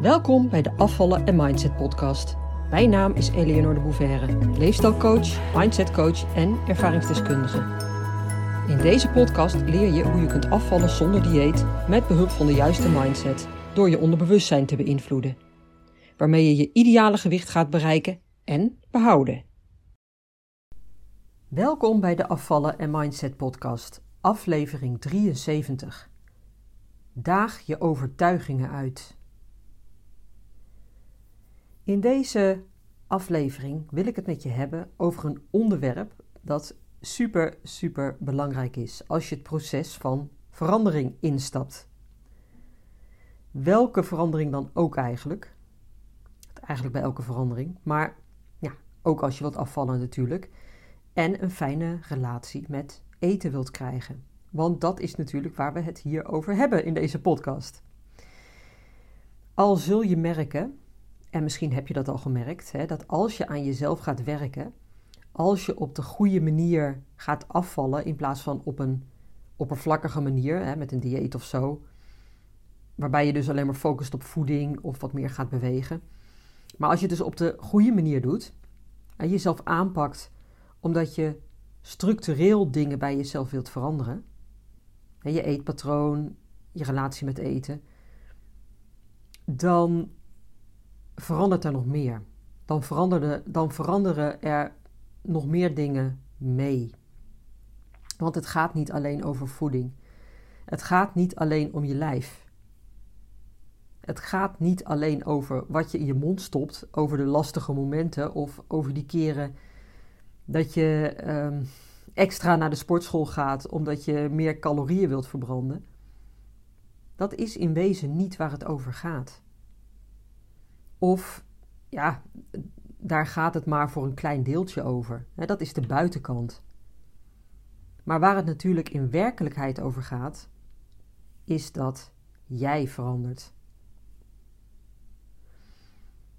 Welkom bij de Afvallen en Mindset podcast. Mijn naam is Eleonore de Bouverre, leefstijlcoach, mindsetcoach en ervaringsdeskundige. In deze podcast leer je hoe je kunt afvallen zonder dieet met behulp van de juiste mindset door je onderbewustzijn te beïnvloeden, waarmee je je ideale gewicht gaat bereiken en behouden. Welkom bij de Afvallen en Mindset podcast, aflevering 73. Daag je overtuigingen uit. In deze aflevering wil ik het met je hebben over een onderwerp dat super, super belangrijk is als je het proces van verandering instapt. Welke verandering dan ook eigenlijk? Eigenlijk bij elke verandering, maar ja, ook als je wilt afvallen natuurlijk. En een fijne relatie met eten wilt krijgen. Want dat is natuurlijk waar we het hier over hebben in deze podcast. Al zul je merken en misschien heb je dat al gemerkt, hè, dat als je aan jezelf gaat werken, als je op de goede manier gaat afvallen in plaats van op een oppervlakkige manier, hè, met een dieet of zo, waarbij je dus alleen maar focust op voeding of wat meer gaat bewegen. Maar als je het dus op de goede manier doet en jezelf aanpakt omdat je structureel dingen bij jezelf wilt veranderen, hè, je eetpatroon, je relatie met eten, dan verandert er nog meer. Dan, dan veranderen er nog meer dingen mee. Want het gaat niet alleen over voeding. Het gaat niet alleen om je lijf. Het gaat niet alleen over wat je in je mond stopt, over de lastige momenten of over die keren dat je um, extra naar de sportschool gaat omdat je meer calorieën wilt verbranden. Dat is in wezen niet waar het over gaat. Of ja, daar gaat het maar voor een klein deeltje over. Dat is de buitenkant. Maar waar het natuurlijk in werkelijkheid over gaat, is dat jij verandert.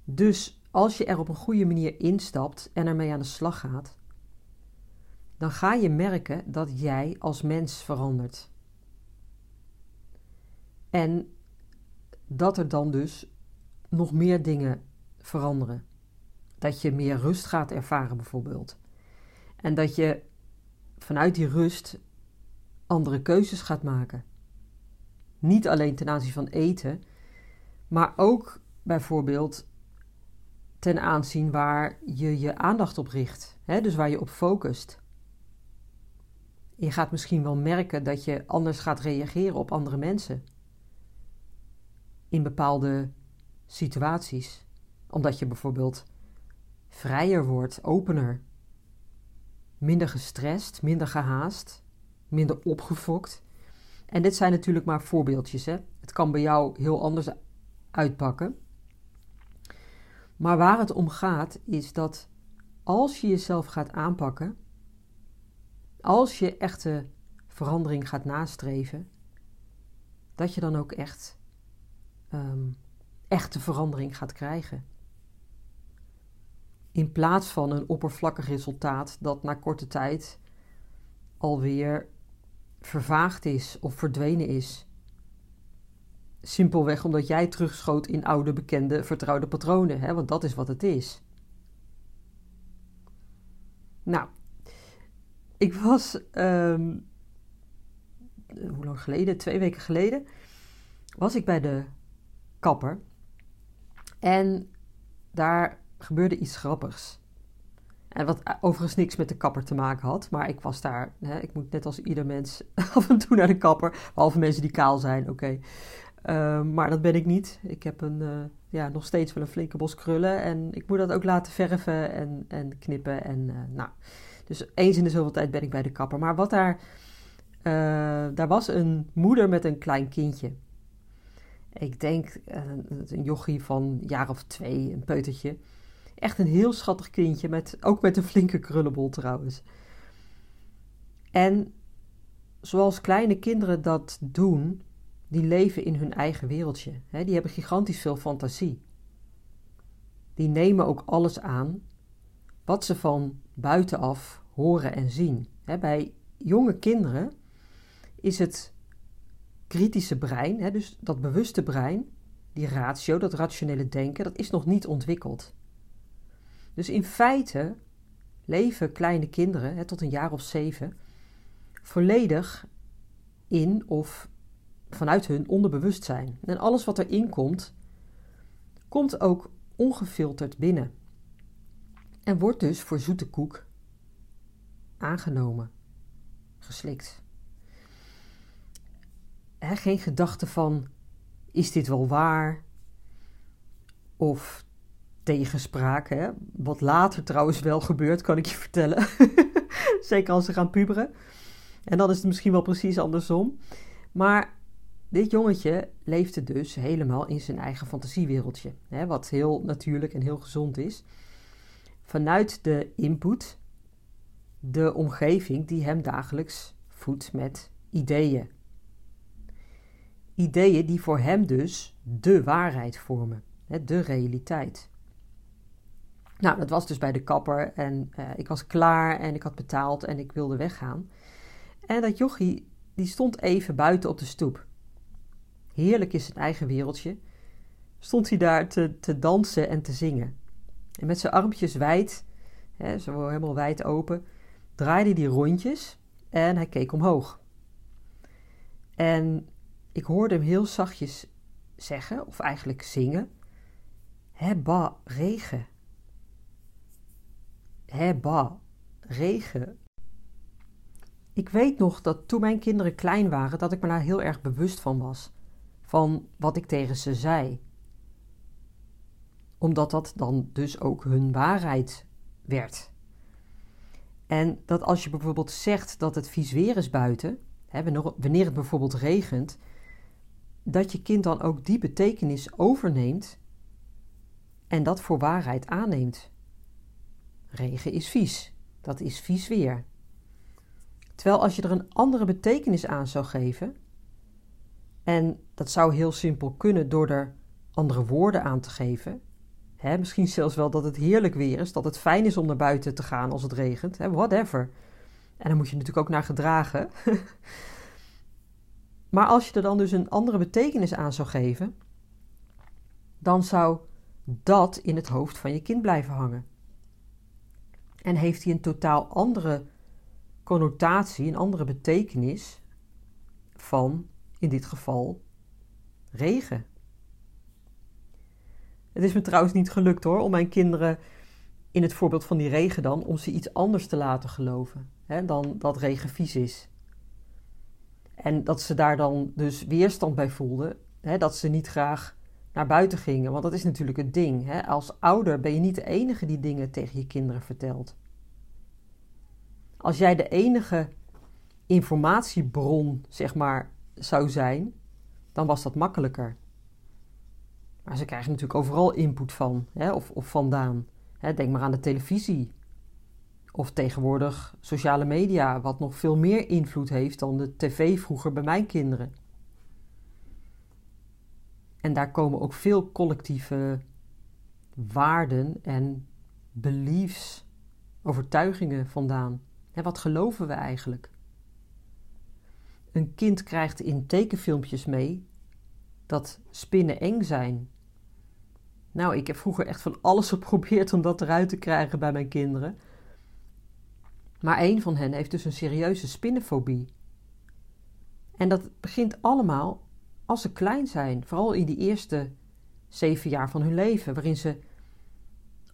Dus als je er op een goede manier instapt en ermee aan de slag gaat, dan ga je merken dat jij als mens verandert. En dat er dan dus nog meer dingen veranderen. Dat je meer rust gaat ervaren, bijvoorbeeld. En dat je vanuit die rust andere keuzes gaat maken. Niet alleen ten aanzien van eten, maar ook bijvoorbeeld ten aanzien waar je je aandacht op richt. Hè? Dus waar je op focust. Je gaat misschien wel merken dat je anders gaat reageren op andere mensen. In bepaalde situaties. Omdat je bijvoorbeeld vrijer wordt, opener, minder gestrest, minder gehaast, minder opgefokt. En dit zijn natuurlijk maar voorbeeldjes. Hè? Het kan bij jou heel anders uitpakken. Maar waar het om gaat is dat als je jezelf gaat aanpakken, als je echte verandering gaat nastreven, dat je dan ook echt um, echte verandering gaat krijgen. In plaats van een oppervlakkig resultaat dat na korte tijd alweer vervaagd is of verdwenen is. Simpelweg omdat jij terugschoot in oude, bekende, vertrouwde patronen, hè? want dat is wat het is. Nou, ik was, um, hoe lang geleden? Twee weken geleden, was ik bij de kapper. En daar gebeurde iets grappigs. En wat overigens niks met de kapper te maken had. Maar ik was daar. Hè, ik moet net als ieder mens af en toe naar de kapper. Behalve mensen die kaal zijn, oké. Ehm, maar dat ben ik niet. Ik heb een, uh, ja, nog steeds wel een flinke bos krullen. En ik moet dat ook laten verven en, en knippen. En, uh, nou, dus eens in de zoveel tijd ben ik bij de kapper. Maar wat daar. Daar was een moeder met een klein kindje. Ik denk een jochie van een jaar of twee, een peutertje. Echt een heel schattig kindje, met, ook met een flinke krullenbol trouwens. En zoals kleine kinderen dat doen, die leven in hun eigen wereldje. die hebben gigantisch veel fantasie. Die nemen ook alles aan wat ze van buitenaf horen en zien. bij jonge kinderen is het kritische brein, dus dat bewuste brein, die ratio, dat rationele denken, dat is nog niet ontwikkeld. Dus in feite leven kleine kinderen hè, tot een jaar of zeven volledig in of vanuit hun onderbewustzijn. En alles wat erin komt, komt ook ongefilterd binnen. En wordt dus voor zoete koek aangenomen, geslikt. Geen gedachte van: is dit wel waar? Of tegenspraak, wat later trouwens wel gebeurt, kan ik je vertellen. Zeker als ze gaan puberen. En dan is het misschien wel precies andersom. Maar dit jongetje leefde dus helemaal in zijn eigen fantasiewereldje, wat heel natuurlijk en heel gezond is. Vanuit de input, de omgeving die hem dagelijks voedt met ideeën. Ideeën die voor hem dus de waarheid vormen, hè, de realiteit. Nou, dat was dus bij de kapper en uh, ik was klaar en ik had betaald en ik wilde weggaan. En dat jochie, die stond even buiten op de stoep heerlijk in zijn eigen wereldje, stond hij daar te, te dansen en te zingen. En met zijn armpjes wijd, hè, zo helemaal wijd open, draaide hij rondjes en hij keek omhoog. En ik hoorde hem heel zachtjes zeggen, of eigenlijk zingen: Hebba, regen. Hebba, regen. Ik weet nog dat toen mijn kinderen klein waren, dat ik me daar heel erg bewust van was van wat ik tegen ze zei. Omdat dat dan dus ook hun waarheid werd. En dat als je bijvoorbeeld zegt dat het vies weer is buiten, hè, wanneer het bijvoorbeeld regent, dat je kind dan ook die betekenis overneemt en dat voor waarheid aanneemt. Regen is vies, dat is vies weer. Terwijl als je er een andere betekenis aan zou geven, en dat zou heel simpel kunnen door er andere woorden aan te geven. misschien zelfs wel dat het heerlijk weer is, dat het fijn is om naar buiten te gaan als het regent. whatever. En dan moet je natuurlijk ook naar gedragen. maar als je er dan dus een andere betekenis aan zou geven, dan zou dat in het hoofd van je kind blijven hangen. En heeft hij een totaal andere connotatie, een andere betekenis van in dit geval regen. Het is me trouwens niet gelukt hoor, om mijn kinderen in het voorbeeld van die regen dan, om ze iets anders te laten geloven hè, dan dat regen vies is. En dat ze daar dan dus weerstand bij voelden, hè, dat ze niet graag naar buiten gingen. Want dat is natuurlijk het ding. Hè. Als ouder ben je niet de enige die dingen tegen je kinderen vertelt. Als jij de enige informatiebron, zeg maar, zou zijn, dan was dat makkelijker. Maar ze krijgen natuurlijk overal input van, hè, of, of vandaan. Hè, denk maar aan de televisie. Of tegenwoordig sociale media, wat nog veel meer invloed heeft dan de tv vroeger bij mijn kinderen. En daar komen ook veel collectieve waarden en beliefs, overtuigingen vandaan. Hè, wat geloven we eigenlijk? Een kind krijgt in tekenfilmpjes mee dat spinnen eng zijn. Nou, ik heb vroeger echt van alles geprobeerd om dat eruit te krijgen bij mijn kinderen. Maar een van hen heeft dus een serieuze spinnenfobie. En dat begint allemaal als ze klein zijn, vooral in die eerste zeven jaar van hun leven, waarin ze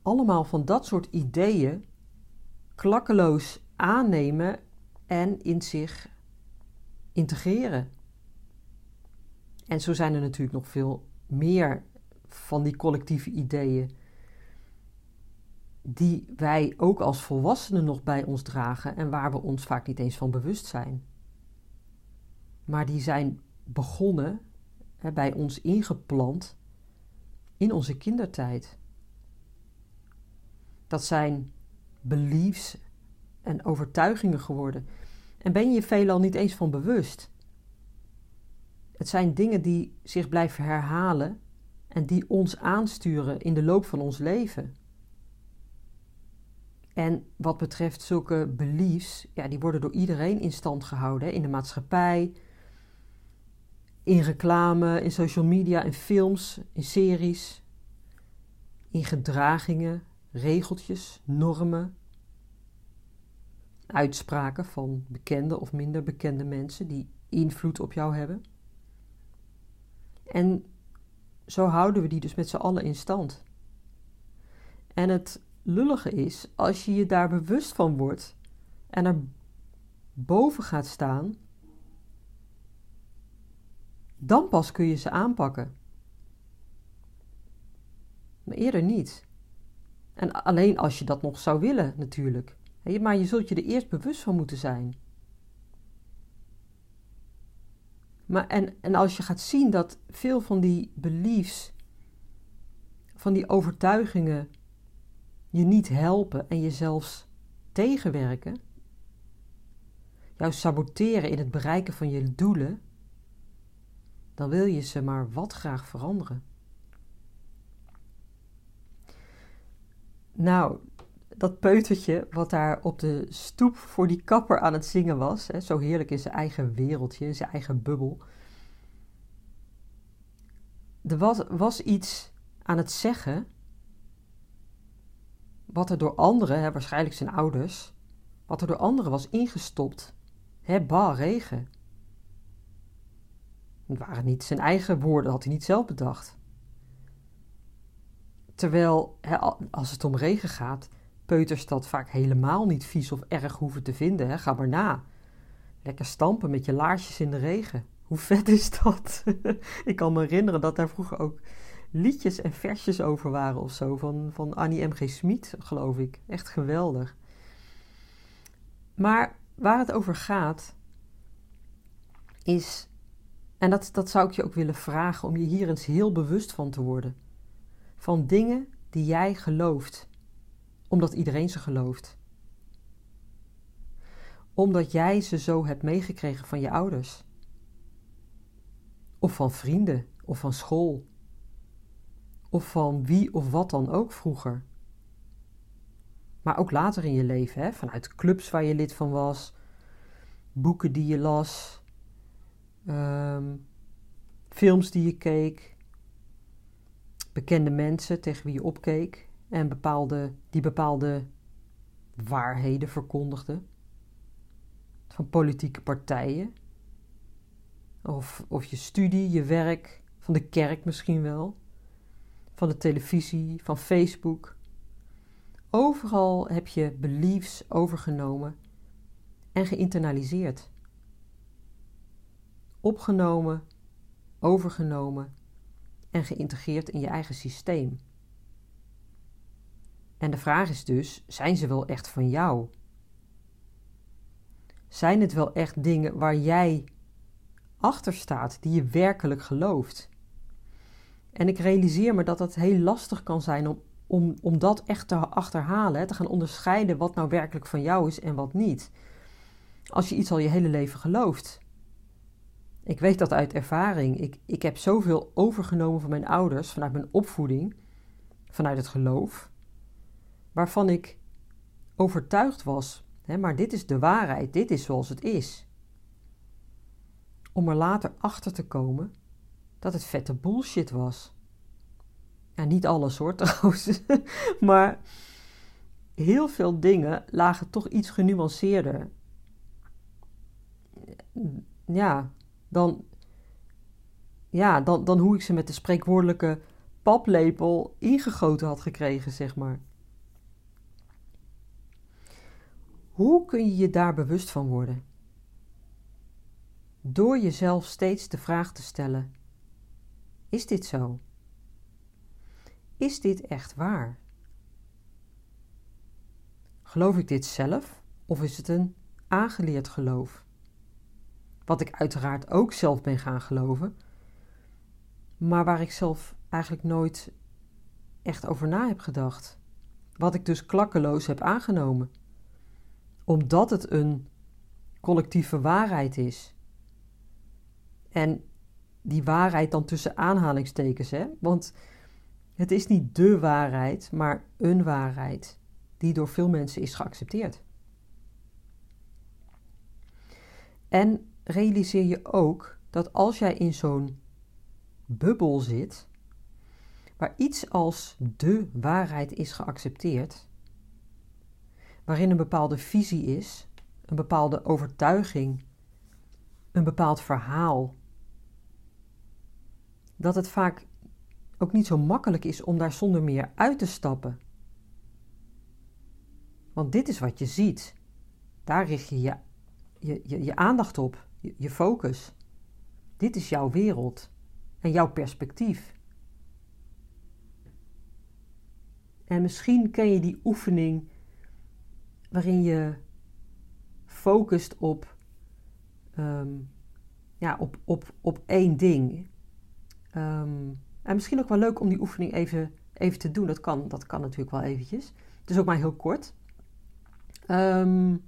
allemaal van dat soort ideeën klakkeloos aannemen en in zich integreren. En zo zijn er natuurlijk nog veel meer van die collectieve ideeën die wij ook als volwassenen nog bij ons dragen en waar we ons vaak niet eens van bewust zijn. Maar die zijn begonnen, hè, bij ons ingeplant in onze kindertijd. Dat zijn beliefs en overtuigingen geworden en ben je je veelal niet eens van bewust. Het zijn dingen die zich blijven herhalen en die ons aansturen in de loop van ons leven. En wat betreft zulke beliefs, ja, die worden door iedereen in stand gehouden in de maatschappij, in reclame, in social media, in films, in series, in gedragingen, regeltjes, normen, uitspraken van bekende of minder bekende mensen die invloed op jou hebben. En zo houden we die dus met z'n allen in stand. En het lullige is, als je je daar bewust van wordt en er boven gaat staan, dan pas kun je ze aanpakken. Maar eerder niet. En alleen als je dat nog zou willen, natuurlijk. Maar je zult je er eerst bewust van moeten zijn. Maar en, en als je gaat zien dat veel van die beliefs, van die overtuigingen, je niet helpen en je zelfs tegenwerken, jou saboteren in het bereiken van je doelen, dan wil je ze maar wat graag veranderen. Nou, dat peutertje wat daar op de stoep voor die kapper aan het zingen was, hè, zo heerlijk in zijn eigen wereldje, in zijn eigen bubbel. Er was, was iets aan het zeggen, wat er door anderen, hè, waarschijnlijk zijn ouders, wat er door anderen was ingestopt. Hè, bah, regen. Het waren niet zijn eigen woorden, had hij niet zelf bedacht. Terwijl, hè, als het om regen gaat, peuters dat vaak helemaal niet vies of erg hoeven te vinden. Hè? Ga maar na. Lekker stampen met je laarsjes in de regen. Hoe vet is dat? ik kan me herinneren dat daar vroeger ook liedjes en versjes over waren of zo. Van, van Annie M.G. Smit, geloof ik. Echt geweldig. Maar waar het over gaat, is, en dat, dat zou ik je ook willen vragen om je hier eens heel bewust van te worden. Van dingen die jij gelooft omdat iedereen ze gelooft. Omdat jij ze zo hebt meegekregen van je ouders. Of van vrienden, of van school. Of van wie of wat dan ook vroeger. Maar ook later in je leven, hè? vanuit clubs waar je lid van was, boeken die je las, ehm, films die je keek, bekende mensen tegen wie je opkeek en bepaalde, die bepaalde waarheden verkondigde. Van politieke partijen. Of, of je studie, je werk, van de kerk misschien wel. Van de televisie, van Facebook. Overal heb je beliefs overgenomen en geïnternaliseerd. Opgenomen, overgenomen en geïntegreerd in je eigen systeem. En de vraag is dus: zijn ze wel echt van jou? Zijn het wel echt dingen waar jij achter staat, die je werkelijk gelooft? En ik realiseer me dat het heel lastig kan zijn om, om, om dat echt te achterhalen, te gaan onderscheiden wat nou werkelijk van jou is en wat niet. Als je iets al je hele leven gelooft. Ik weet dat uit ervaring. Ik, ik heb zoveel overgenomen van mijn ouders, vanuit mijn opvoeding, vanuit het geloof waarvan ik overtuigd was, hè, maar dit is de waarheid, dit is zoals het is. Om er later achter te komen dat het vette bullshit was. Ja, niet alles hoor trouwens, maar heel veel dingen lagen toch iets genuanceerder. Ja, dan, ja, dan, dan hoe ik ze met de spreekwoordelijke paplepel ingegoten had gekregen, zeg maar. Hoe kun je je daar bewust van worden? Door jezelf steeds de vraag te stellen: Is dit zo? Is dit echt waar? Geloof ik dit zelf of is het een aangeleerd geloof? Wat ik uiteraard ook zelf ben gaan geloven, maar waar ik zelf eigenlijk nooit echt over na heb gedacht. Wat ik dus klakkeloos heb aangenomen omdat het een collectieve waarheid is. En die waarheid dan tussen aanhalingstekens, hè? Want het is niet de waarheid, maar een waarheid die door veel mensen is geaccepteerd. En realiseer je ook dat als jij in zo'n bubbel zit, waar iets als de waarheid is geaccepteerd, waarin een bepaalde visie is, een bepaalde overtuiging, een bepaald verhaal, dat het vaak ook niet zo makkelijk is om daar zonder meer uit te stappen. Want dit is wat je ziet. Daar richt je je, je, je, je aandacht op, je, focus. Dit is jouw wereld en jouw perspectief. En misschien ken je die oefening waarin je focust op, ehm, ja, op, op, op één ding. Ehm, en misschien ook wel leuk om die oefening even, even te doen. Dat kan, dat kan natuurlijk wel eventjes. Het is ook maar heel kort. Um,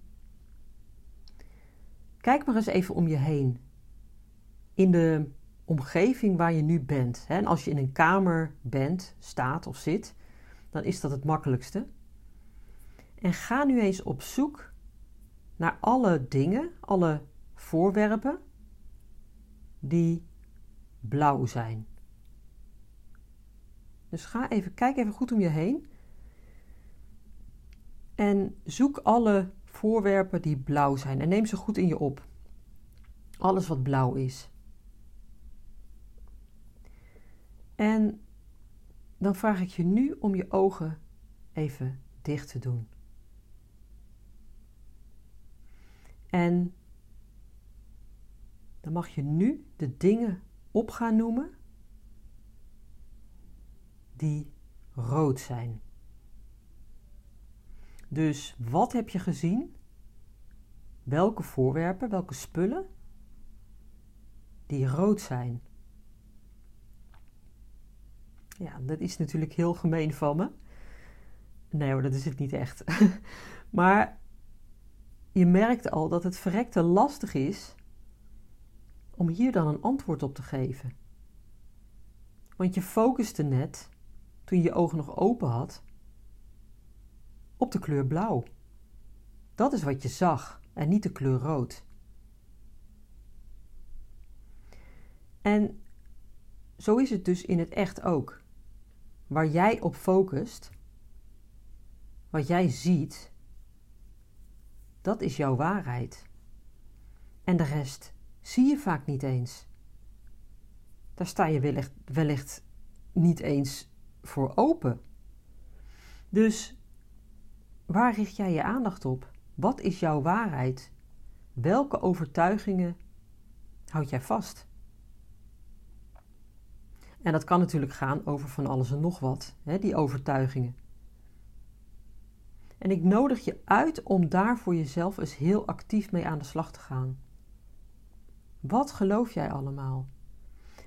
kijk maar eens even om je heen. In de omgeving waar je nu bent. Hè? En als je in een kamer bent, staat of zit, dan is dat het makkelijkste. En ga nu eens op zoek naar alle dingen, alle voorwerpen die blauw zijn. Dus ga even, kijk even goed om je heen. En zoek alle voorwerpen die blauw zijn en neem ze goed in je op. Alles wat blauw is. En dan vraag ik je nu om je ogen even dicht te doen. En dan mag je nu de dingen op noemen die rood zijn. Dus wat heb je gezien? Welke voorwerpen, welke spullen die rood zijn? Ja, dat is natuurlijk heel gemeen van me. Nee hoor, dat is het niet echt. maar je merkt al dat het verrekte lastig is om hier dan een antwoord op te geven. Want je focuste net, toen je je ogen nog open had, op de kleur blauw. Dat is wat je zag en niet de kleur rood. En zo is het dus in het echt ook. Waar jij op focust, wat jij ziet, dat is jouw waarheid. En de rest zie je vaak niet eens. Daar sta je wellicht, wellicht niet eens voor open. Dus waar richt jij je aandacht op? Wat is jouw waarheid? Welke overtuigingen houd jij vast? En dat kan natuurlijk gaan over van alles en nog wat, hè, die overtuigingen. En ik nodig je uit om daar voor jezelf eens heel actief mee aan de slag te gaan. Wat geloof jij allemaal?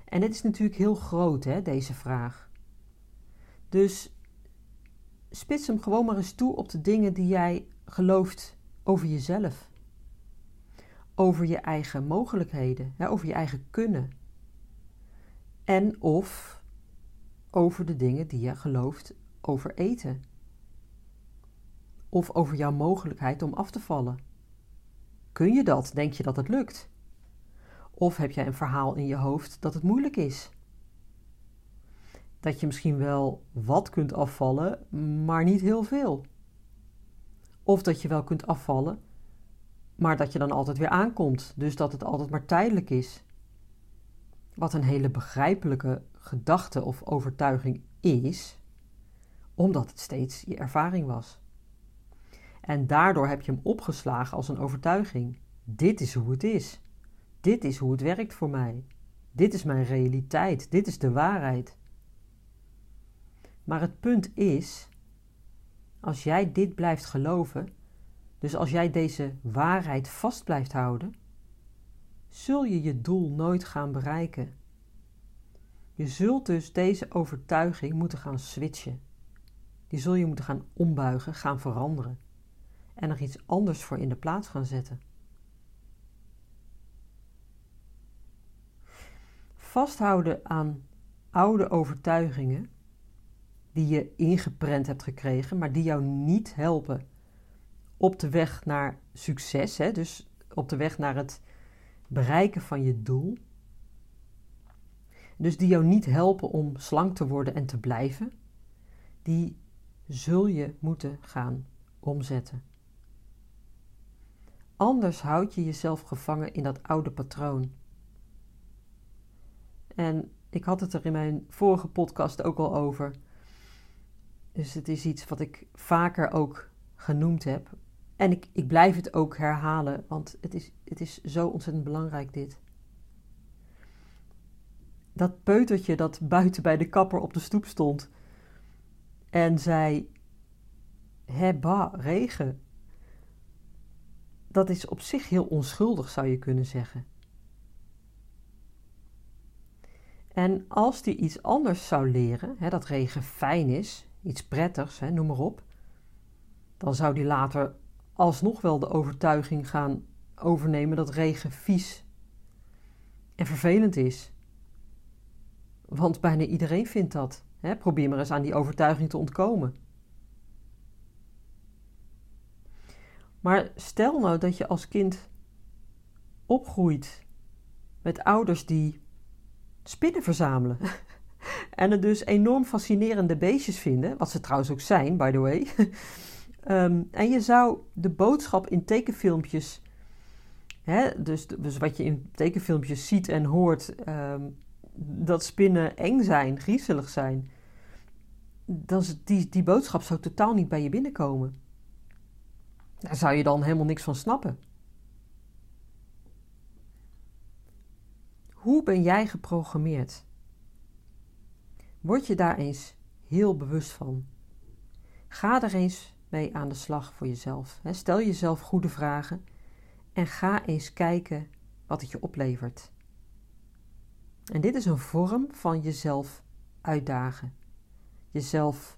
En dit is natuurlijk heel groot, hè, deze vraag. Dus spits hem gewoon maar eens toe op de dingen die jij gelooft over jezelf. Over je eigen mogelijkheden, hè, over je eigen kunnen. En of over de dingen die je gelooft over eten. Of over jouw mogelijkheid om af te vallen. Kun je dat? Denk je dat het lukt? Of heb jij een verhaal in je hoofd dat het moeilijk is? Dat je misschien wel wat kunt afvallen, maar niet heel veel. Of dat je wel kunt afvallen, maar dat je dan altijd weer aankomt, dus dat het altijd maar tijdelijk is. Wat een hele begrijpelijke gedachte of overtuiging is, omdat het steeds je ervaring was. En daardoor heb je hem opgeslagen als een overtuiging. Dit is hoe het is. Dit is hoe het werkt voor mij. Dit is mijn realiteit. Dit is de waarheid. Maar het punt is, als jij dit blijft geloven, dus als jij deze waarheid vast blijft houden, zul je je doel nooit gaan bereiken. Je zult dus deze overtuiging moeten gaan switchen. Die zul je moeten gaan ombuigen, gaan veranderen en er iets anders voor in de plaats gaan zetten. Vasthouden aan oude overtuigingen die je ingeprent hebt gekregen, maar die jou niet helpen op de weg naar succes, hè, dus op de weg naar het bereiken van je doel, dus die jou niet helpen om slank te worden en te blijven, die zul je moeten gaan omzetten. Anders houd je jezelf gevangen in dat oude patroon. En ik had het er in mijn vorige podcast ook al over. Dus het is iets wat ik vaker ook genoemd heb. En ik, ik blijf het ook herhalen, want het is, het is zo ontzettend belangrijk dit. Dat peutertje dat buiten bij de kapper op de stoep stond en zei: Hebba, regen. Dat is op zich heel onschuldig, zou je kunnen zeggen. En als die iets anders zou leren, hè, dat regen fijn is, iets prettigs, hè, noem maar op, dan zou die later alsnog wel de overtuiging gaan overnemen dat regen vies en vervelend is. Want bijna iedereen vindt dat. Hè? Probeer maar eens aan die overtuiging te ontkomen. Maar stel nou dat je als kind opgroeit met ouders die spinnen verzamelen. en het dus enorm fascinerende beestjes vinden, wat ze trouwens ook zijn, by the way. Ehm, en je zou de boodschap in tekenfilmpjes, hè, dus, dus wat je in tekenfilmpjes ziet en hoort, ehm, dat spinnen eng zijn, griezelig zijn, dan die, die boodschap zou totaal niet bij je binnenkomen. Daar zou je dan helemaal niks van snappen. Hoe ben jij geprogrammeerd? Word je daar eens heel bewust van. Ga er eens mee aan de slag voor jezelf. Stel jezelf goede vragen en ga eens kijken wat het je oplevert. En dit is een vorm van jezelf uitdagen, jezelf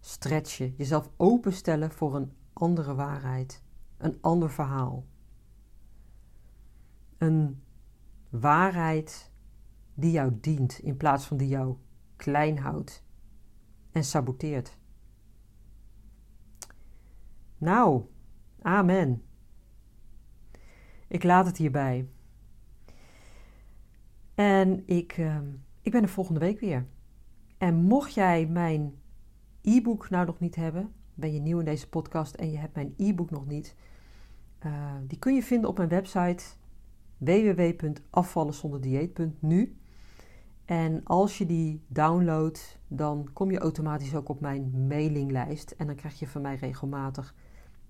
stretchen, jezelf openstellen voor een andere waarheid, een ander verhaal. Een waarheid die jou dient in plaats van die jou klein houdt en saboteert. Nou, amen. Ik laat het hierbij. En ik, uh, ik ben er volgende week weer. En mocht jij mijn e-book nou nog niet hebben, ben je nieuw in deze podcast en je hebt mijn e-book nog niet, uh, die kun je vinden op mijn website www.afvallenzonderdieet.nu. En als je die downloadt, dan kom je automatisch ook op mijn mailinglijst. En dan krijg je van mij regelmatig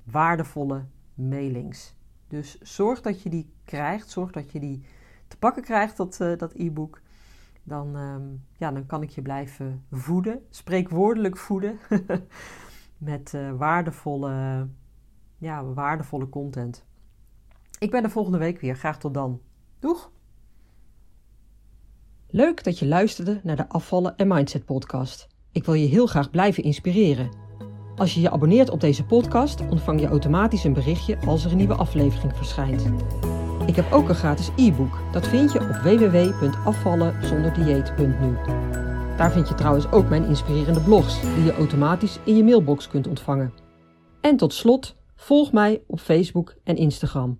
waardevolle mailings. Dus zorg dat je die krijgt, zorg dat je die te pakken krijgt, dat, uh, dat e-book. Dan, um, ja, dan kan ik je blijven voeden, spreekwoordelijk voeden, met uh, waardevolle, ja, waardevolle content. Ik ben er volgende week weer. Graag tot dan. Doeg! Leuk dat je luisterde naar de Afvallen en Mindset podcast. Ik wil je heel graag blijven inspireren. Als je je abonneert op deze podcast, ontvang je automatisch een berichtje als er een nieuwe aflevering verschijnt. Ik heb ook een gratis e-book. Dat vind je op www.afvallenzonderdieet.nu. Daar vind je trouwens ook mijn inspirerende blogs, die je automatisch in je mailbox kunt ontvangen. En tot slot, volg mij op Facebook en Instagram.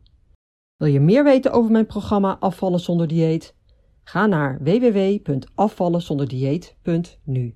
Wil je meer weten over mijn programma Afvallen zonder dieet? Ga naar www.afvallenzonderdieet.nu.